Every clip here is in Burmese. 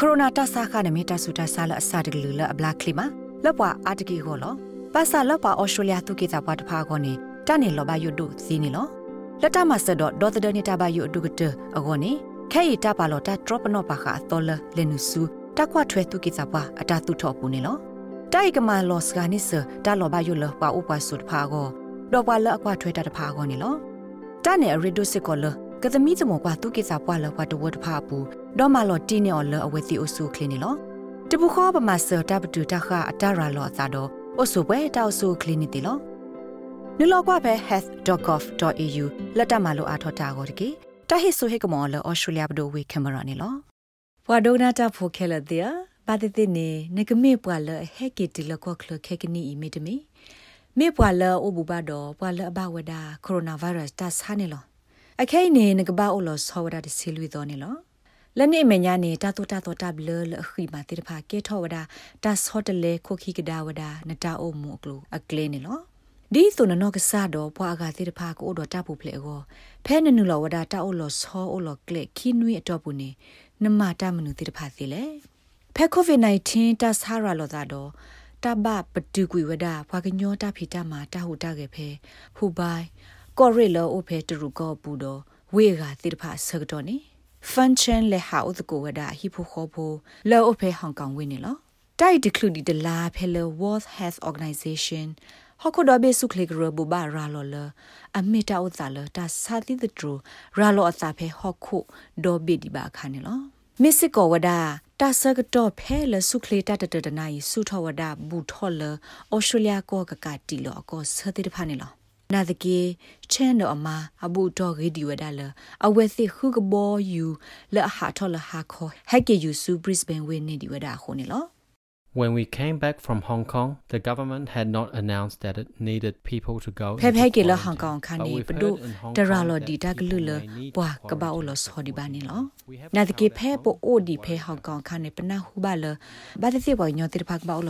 ကိုရိုနာတဆာခနမီတဆူတဆာလအစာတကလူလအဘလာကလီမာလပွာအာတကီကိုလောပါစာလပွာဩစတြေးလျသူကေတာပွားတဖာကောနေတနေလောဘယုဒုစီနေလောလက်တမဆဒဒေါ်တဒနေတာဘယုဒုကတအကောနေခဲရီတပါလောတဒရော့ပနောပါခအတော်လလနုစုတကွထွဲသူကေတာပွားအတာသူထော့ပူနေလောတိုက်ကမာလောစကနိစတလောဘယုလပွာဥပဆုတဖာကောတော့ပွာလအကွထွဲတတဖာကောနေလောတနေရီဒုစစ်ကောလကသမီးစမောကွာသူကိစာပွားလောကွာတဝတ်ဖာပူ ဒေါ်မလော်တီနေအော်လအဝဲတီအိုဆူခလင်းနေလောတပူခောပမာဆတာပတူတခအတရာလောသာတော့အိုဆူပွဲတောက်ဆူခလင်းနေတီလောနလောကွာပဲ health.gov.au လက်တမလိုအားထောတာကိုတကေတဟိဆိုဟေကမော်လောဩစတြေးလျဘဒိုဝေကင်မရာနေလောဘွာဒိုနာတာဖိုခဲလက်တဲ့ပါတတိနေနကမေပွာလဟက်ကီတီလကောခလခေကနီအီမီတမီမေပွာလအိုဘူဘာတော့ပွာလအဘဝဒါကိုရိုနာဗိုင်းရပ်စ်တဆာနေလောအခဲနေငကဘာအိုလောဆောဝဒတစီလူတော်နေလော လက်နေမညာနေတာတူတာတော့တဘလလခိမာတိတဖာကေထောဝဒတာဆော့တလေခိုခိကဒါဝဒနတာအိုမူကလူအကလေးနေလောဒီဆိုနနောကဆာတော့ဘွာကတိတဖာကိုတော့တပူဖလေကိုဖဲနနုလောဝဒတာအိုလောဆောအိုလောကလေခိနွေအတော့ပူနေနမတာမနုတိတဖာစီလေဖဲကိုဗစ် -19 တဆာရာလောသာတော့တဘပတူကွေဝဒဘွာကညောတာဖီတာမှာတဟုတာခဲ့ဖဲဟူပိုင်ကော်ရီလောအိုဖဲတရူကောပူတော့ဝေကတိတဖာဆကတော့နေ ဖန်ချန်လေဟာဥဒကိုဝဒဟီဖိုခေါဖိုလောအိုဖဲဟောင်ကောင်ဝင်းနေလောတိုက်တကလူဒီတလာဖဲလော World Health Organization ဟခုဒဘေစုခလေဂရဘူဘာရာလောလအမီတာဥသလတာစာတိတထရရာလောအစာဖဲဟခုဒေါ်ဘီဒီဘာခါနေလောမစ်စစ်ကောဝဒါတာဆကတော့ဖဲလစုခလေတတတတနိုင်စုထဝဒါဘူထောလဩစတြေးလျကောကကတီလောကောဆတိတဖာနေလော နာဒကေချန်တော့အမအဘူတော့ဂီဒီဝဒါလအဝဲသိခုကဘောယူလအဟာထောလဟာခေါဟက်ကေယူဆူဘရစ်ဘန်ဝင်းနေဒီဝဒါခုန်နေလော When we came back from Hong Kong, the government had not announced that it needed people to go. ဖဲဖဲကေလဟောင်ကောင်ခါနေပဒုတရာလော်ဒီတာဂလူလဘွာကဘာအိုလောဆော်ဒီဘာနေလောနာတကေဖဲပိုအိုဒီဖဲဟောင်ကောင်ခါနေပနာဟုဘာလဘာတိဘောညောတိဖက်ဘာအို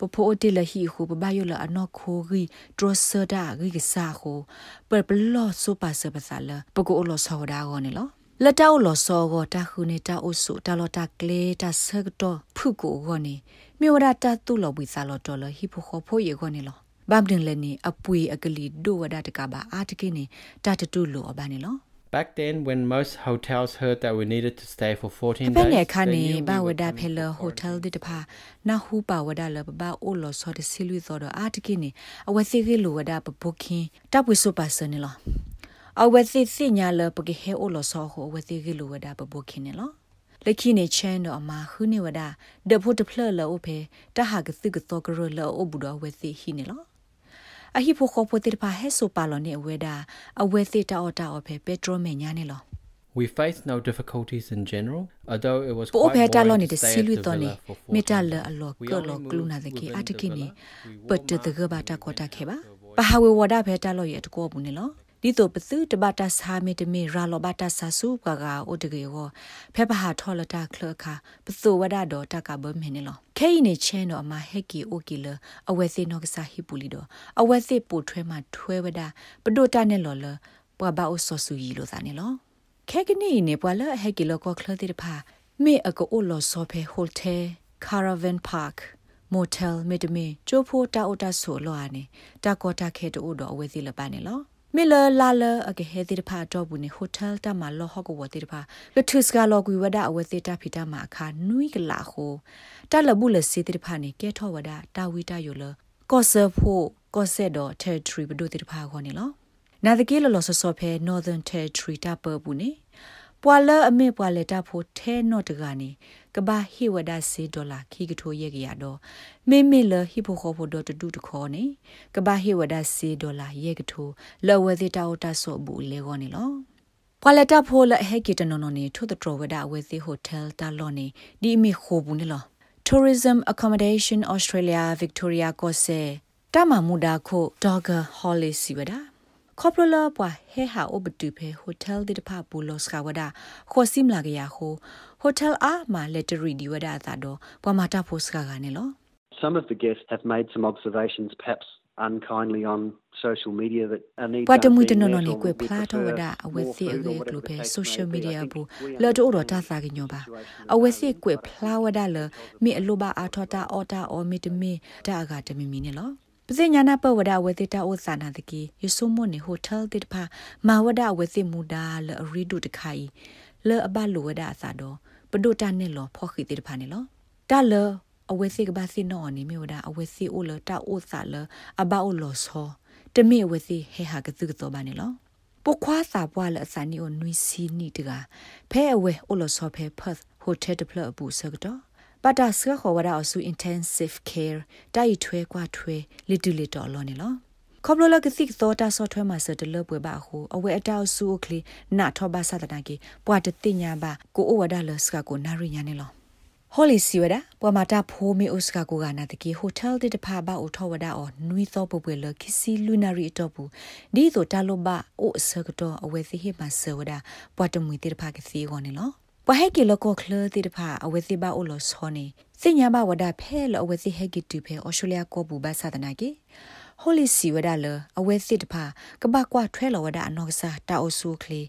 လောဆော်ရတဲ့ဆီလူသောနေလောပဖိုတိလဟီခုပဘယလအနောခိုဂီဒရဆဒါဂီကစာခိုပပလောဆူပါဆပစာလပကိုလောဆောဒါဂောနေလောလတောက်လောဆောကိုတာခုနေတာအုစုတာလောတာကလေတာဆကတော့ဖုကိုဂောနေမြေဝဒတာတူလောဝိစာလောတော်လဟိဖိုခိုဖိုယေဂောနေလောဘမ်ဒင်လည်းနေအပွေအကလီဒိုဝဒတကဘာအာတကိနေတာတတူလောအဘာနေလော Back then, when most hotels heard that we needed to stay for 14 days, they knew ba wada phela hotel de pa na hu pa wada la ba o lo so de silu so do atiki ni awe thi ge lo wada pa booking ta pwi so pa so ni lo awe thi thi nya la pa ge he o lo so ho awe thi ge lo wada pa booking ni lo လက်ခိနေချန်တော့အမခုနေဝဒဒဖို့တဖလလောဖေတဟာကသိကသောကရလောအဘူတော်ဝဲသိဟိနေလော အဟိဖိုခေါပိုတေပါဟဲဆိုပါလောနေဝဲတာအဝဲသေးတာအော်တာအော်ဖဲပက်ထရိုမညာနေလော We faced no difficulties in general, although it was quite boring to stay at the villa for 4 metal alo ko lo kluna de ki atiki ni but de ga ba ta ko ta ke ba pa ha we wada phe ta lo ye to ko bu ni lo ဒီတော့ပစုတဘတာစာမီတမီရာလောဘတာဆာစုကကအိုတကေကိုဖဲပဟာထောလတာခလခပစုဝဒတော့တကဘမင်းနေလောခဲနေချင်းတော့အမဟက်ကီအိုကီလအဝဲစေနောကစာဟိပူလီတော့အဝဲစေပို့ထွဲမှာထွဲဝဒပဒိုတာနဲ့လော်လပွာဘာအိုဆောဆူယီလို့သာနေလောခဲကနီနေပွာလဟက်ကီလောကခလတိတဖာမေအကိုအိုလောဆောဖဲဟိုတယ်ကာရာဗန်ပါကမိုတယ်မီတမီချိုဖိုတာအိုတာဆိုလောအနေတာကောတာခဲတိုးတော့အဝဲစီလပနေလော မီလလာလအကဟေတိတဖာတော့ဘူးနေဟိုတယ်တမလောဟော့ကိုဝတိတဖာလထုစကလောကွေဝဒအဝသေတာဖီတာမှာအခါနွိကလာခိုတလဘူးလစီတိတဖာနေကဲထောဝဒတာဝီတာယိုလကောဆဖို့ကောဆက်တော့ territory ဘဒုတိတဖာခေါနေလောနာတကေလလောဆဆောဖဲ northern territory တပဘူးနေ ပွာလအမေပွာလက်တာဖို့ထဲနော့တကနေကဘာဟီဝဒစီဒေါ်လာခီကထိုရဲ့ကြရတော့မေမေလဟီဖိုခိုဖိုဒတတူတခေါ်နေကဘာဟီဝဒစီဒေါ်လာရဲ့ကထိုလော်ဝဲစီတာအိုတာဆော့ဘူးလေခေါ်နေလောပွာလက်တာဖိုလဟဲကီတနော်နော်နေထို့တတော်ဝဒဝဲစီဟိုတယ်တာလော်နေဒီအမီခိုဘူးနေလော Tourism Accommodation Australia Victoria ကိုစေတမမူဒါခို Dogger Holly စီဝဒါ ခေါပလလပွားဟဲဟာအိုဘတူဖေဟိုတယ်ဒီတဖပူလော့စကဝဒါခေါ်စီမလာကရဟိုဟိုတယ်အာမာလက်တရီဒီဝဒါသာတော့ပွာမာတာဖိုစကကနေလော Some of the guests have made some observations perhaps unkindly on social media that a need ပတမှုတနနနီကွေဖလာတော့ဝဒအဝစီအကေကလိုပဲ social media ဘူးလော်တိုတော့တာစာကညောပါအဝစီကွေဖလာဝဒလမိအလိုပါအာထောတာအော်တာ အော်မီတမီတာကတမီမီနေလောပစိညာနာပဝဒဝတိတာဥသနာတကီယဆုမွန်နေဟိုတယ်တိတဖာမာဝဒဝစီမူဒါလရီဒုတခိုင်လေအဘလိုဝဒအစာတော့ပဒုတာနဲ့လောဖောခိတိတဖာနေလောတာလအဝစီကဘာစီနော်နေမြေဝဒအဝစီအိုလတာဥသလအဘအိုလောဆောတမေဝစီဟေဟာကစုကတော့ပါနေလောပုခွာစာပွားလအစနီအိုနွီစီနီတကဖဲအဝဲအိုလောဆောဖဲဖတ်ဟိုတယ်တဖလအပူဆကတော့ ပတာစခခေါ်ဝရအဆူ intensive care တိုက်ထွဲကွာထွဲလီတူလီတော်လောနေလောခေါပလိုလကသိသောတာဆော့ထွဲမှာစတလပွဲပါဟုအဝဲအတောက်ဆူကလီနာထောဘာသတနာကီပွာတတိညာပါကိုအိုဝဒါလစကကိုနာရိညာနေလော holy siwada pwa mata pho me uska ko ga na de ki hotel de de pha ba o tho wada o nui tho pu pu le kisi lunari to pu di so ta lo ba o sa ka to awe si he ma sa wada pwa to mui de de pha ki si go ne lo ပဟဲကီလကိုခလတိတဖာအဝစီဘာအိုလဆောနေစညာဘဝဒဖဲလအဝစီဟဲကီတူဖဲအော်စတြေးလျကိုဘူဘာသာတနာကီဟိုလီစီဝဒါလအဝစီတဖာကဘကွာထွဲလဝဒအနောကစားတာအိုဆူကလီ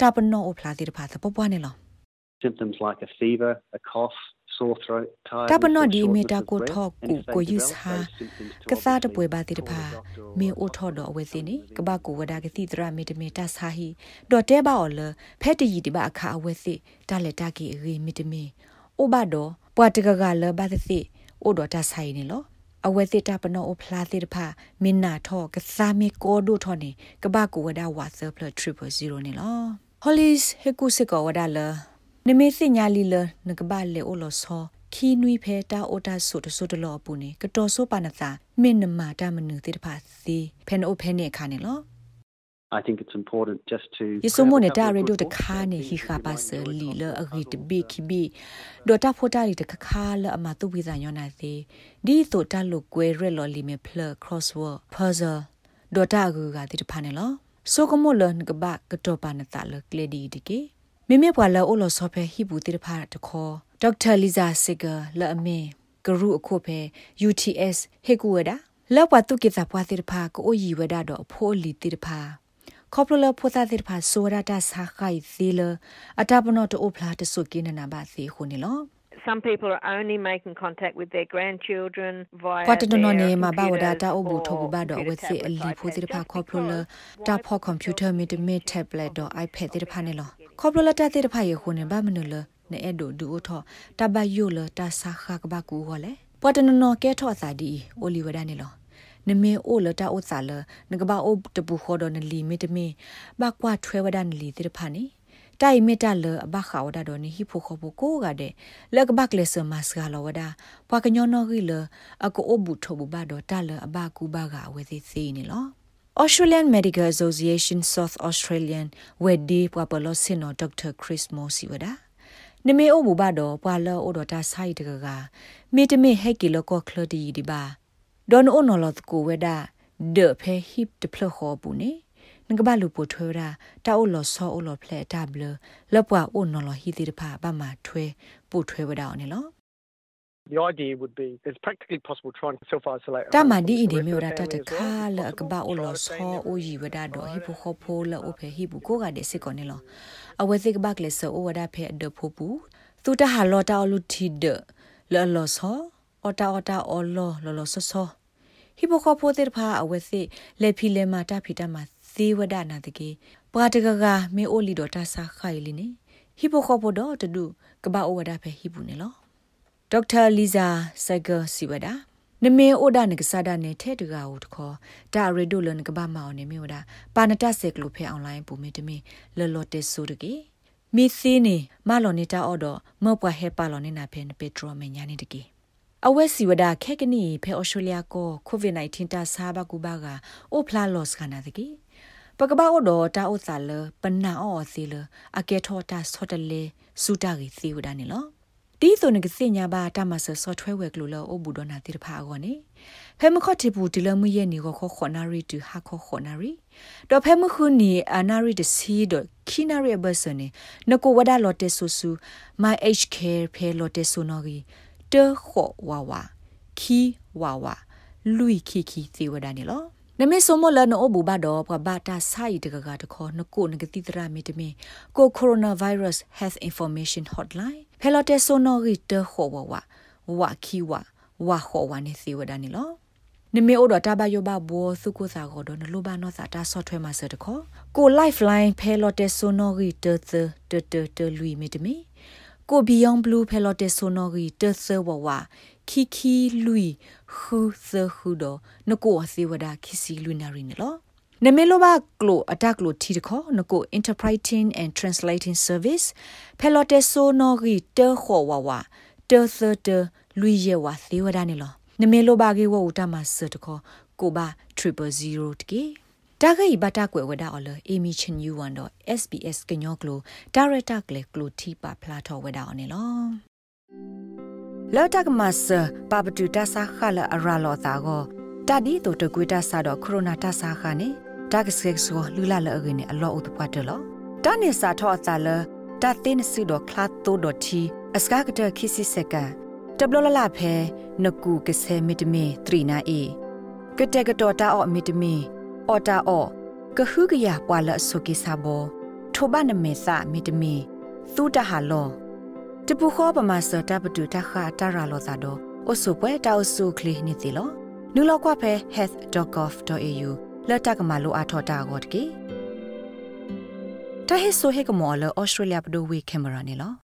တာပနောအိုဖလာတိတဖာသပပွားနေလော symptoms like a fever a cough sore throat tired တပနောဒီမီတာကိုထောက်ကူကိုယူစာကစားတပွဲပါတိတဖာမေအိုထော်တော့အဝဲစင်းနီကဘာကိုဝဒါကတိတရမီတမီတာစာဟီဒေါ်တဲပါအော်လဖက်တီဒီပါအခါအဝဲစီတာလက်တာကီရီမီတမီအိုဘတော့ပွာတကကလဘာသစီအိုဒေါ်တာဆိုင်နေလောအဝဲစစ်တာပနောအဖလာစစ်တဖာမင်နာထောကစားမီကိုဒိုထောနေကဘာကိုဝဒါဝါဆပ်ပလ3.0နေလောဟိုလစ်ဟေကုစကောဝဒါလ နမေစညာလီလနကဘာလေအိုလောဆောခီနွီဖဲတာအိုတာဆုတဆုတလောပူနေကတော်ဆိုပါနသာမင်နမာတာမနုတိတဖာစီဖဲနိုဖဲနေခါနေလော I think it's important just to Yesomo ne da redo de kha ne hi kha ba se li le agi de bi ki bi do ta phota li de kha kha le ama tu bi za nyo na se di so ta lo kwe re lo li me plug crossword puzzle do ta gu ga ti de pha ne lo so ko mo le nga ba ka to pa na ta le kle di de ke မိမေပွာလအိုလောဆောဖဲဟိဘူးတိတဖာတခေါ်ဒေါက်တာလီဇာစီဂါလာအမေဂရုအခုဖဲ UTS ဟေကူဝဒလောက်ပါတုကိတာပွားတိတဖာကိုယီဝဒတော့အဖိုးလီတိတဖာခေါပလလဖိုတာတိတဖာဆိုရတာစာခိုင်သီလအတပနောတိုဖလာတဆုကိနနာပါစီခုန်လော some people are only making contact with their grandchildren via ကွာတနနနေမှာဘာဝဒတာအဘူထဘူဘာတော့ဝစီအလီဖိုတိတဖာခေါပလလတာဖောကွန်ပျူတာမီတမီတက်ဘလက်တော့ iPad တိတဖာနေလော ခေါပလလတာတိတဖာရခုန်နေဘာမနလနေအဒိုဒူထောတဘယိုလတာစာခကဘကူဟောလေပတနနကဲထောစာဒီအိုလီဝဒနေလောနမေအိုလတာအိုစာလနကဘာအိုတပူခေါ်တော့နလီမီတမီဘကွာထွဲဝဒနလီတိတဖာနေတိုင်မီတာလအဘခါဝဒါဒိုနီဟိဖိုခဘကိုကတဲ့လကဘကလစမစကလဝဒါပွာကညောနော်ဂီလအကိုအဘူထဘဘာဒိုတာလအဘကူဘာကဝေစီစီနီလော Australian Medical Association South Australian wedi papalo sino Dr Chris Mosi wada နမေအိုဘူဘာတော့ပွာလောအိုတော့တာဆိုင်တကကမေတမေဟက်ကီလောကောခလတီဒီပါဒေါန်အိုနော်လောကိုဝဒါဒေဖဲဟစ်တဖလခေါ်ဘူးနေငကဘာလူပိုထွေရာတာအိုလောဆောအိုလောဖလက်တာဘလလပွာအိုနော်လောဟီတီတဖာဘာမထွေပိုထွေဝဒါနေလော The idea would be it's practically possible trying to self isolate. တာမဒီအီဒီမျိုးရတတခါလကဘာအိုလောဆောအိုယီဝဒါတော့ဟိဖိုခိုဖိုလအိုဖေဟိဘူကိုကတဲ့စစ်ကောနေလောအဝဲစစ်ကဘကလေဆောအိုဝဒါဖေအဒဖိုပူသူတဟာလောတာလူတီဒလောလောဆောအတာအတာအော်လောလောလောဆောဆောဟိဖိုခိုဖိုတဲ့ဖာအဝဲစစ်လေဖီလေမာတာဖီတာမာဇေဝဒနာတကေပရာတကကမေအိုလီတော့တာစာခိုင်လီနေဟိဖိုခိုဖိုတော့တဒုကဘာအိုဝဒါဖေဟိဘူးနေလော ဒေါက်တာလီဇာဆဂါစီဝဒါနမေအိုဒါနကစားဒါနဲ့ထဲတကာကိုတခေါ်ဒါရီဒိုလန်ကဘာမောင်နေမျိုးဒါပါနတဆက်ကလိုဖဲအွန်လိုင်းပူမီတမီလော်လော်တက်ဆိုတကေမီသီနေမလော်နေတာအော်တော့မော့ပွားဟဲပါလော်နေတာဖဲပက်ထရိုမညာနေတကေအဝက်စီဝဒါခက်ကနီဖဲအော်စတြေးလျကိုကိုဗစ် -19 တာဆာဘကူဘာကအိုဖလာလော့စ်ခနာတကေပကဘာအိုဒတာအိုဆာလပနာအော်စီလအကေထောတာဆော့တလေစူတာကြီးစီဝဒါနေလော တီးဆိုနကစညာဘာတမဆဆော့ထွဲဝဲကလိုလောအဘူဒနာတိတဖာကောနေဖဲမခတ်တီဘူးဒီလမရဲ့နီကိုခေါခေါနာရီတူဟာခေါခေါနာရီတော့ဖဲမခုနီအနာရီတစီဒခီနာရီဘဆနေနကိုဝဒါလော်တေဆူဆူမိုင် HK ဖဲလော်တေဆူနော်ကြီးတေခေါဝါဝါခီဝါဝါလူခီခီသေဝဒနေလောနမေဆိုမလနအဘူဘာတော့ပဘာတာဆိုင်တကကတခေါနကိုနဂတိတရာမီတမီကိုကိုရိုနာဗိုင်းရပ်စ် health information hotline ဖဲလော်တဲဆိုနိုရီတခေါ်ဝဝဝခီဝဝခေါ်ဝနေသေဝဒနေလောနမေအိုဒတာဘယောဘဘောစုကိုစာကိုတော့နလိုဘာနောစာတာ software မှာစတခေါကို lifeline ဖဲလော်တဲဆိုနိုရီတသတတတလူမီတမီကို beyond blue ဖဲလော်တဲဆိုနိုရီတသဝဝခီခီလူခူသခူဒနကိုအစီဝဒခီစီလူနာရီနော် နမေလိုဘာကလိုအတက်ကလိုတီတခေါနကို interpreting and translating service ဖဲလော်တဲဆိုနိုရီတခေါ်ဝဝတသတလူရဝသေဝဒနေလောနမေလိုဘာကေဝဥတမဆတခေါကိုဘာ000တကေတာဂိဘတာကွယ်ဝဒါအော်လအီမီချင်ယူဝန်တော့ SBS ကညောကလိုဒါရတာကလေကလိုတီပါဖလာထောဝဒါအော်နေလောလော်တကမဆပပတူတဆာခလအရာလောတာကိုတဒီတိုတကွေတဆာတော့ကိုရိုနာတဆာခနဲ့ တကစက်ဆိုလူလာလအကင်းအလောဥတပတ်တလောတနေစာထောအတာလတတင်းစုတော့ခလာတိုဒတီအစကကတခိစီစကတဘလလလဖဲနကူကဆဲမီတမီထရီနာအေကတဲ့ကတော်တာအော့မီတမီအော်တာအော့ကခုကရပွာလဆုကိစာဘောထိုဘနမေသမီတမီသူတဟာလောတပူခောပမာစတာပတူတခါတရာလောသာတော့အဆုပွဲတောက်ဆုခလီနေစီလောနူလောက်ကွာဖဲ health.gov.au လက်တကမာလိုအထောတာကိုတကေတဟိဆိုဟေကမောလဩစတြေးလျပဒိုဝေကင်မရာနေလော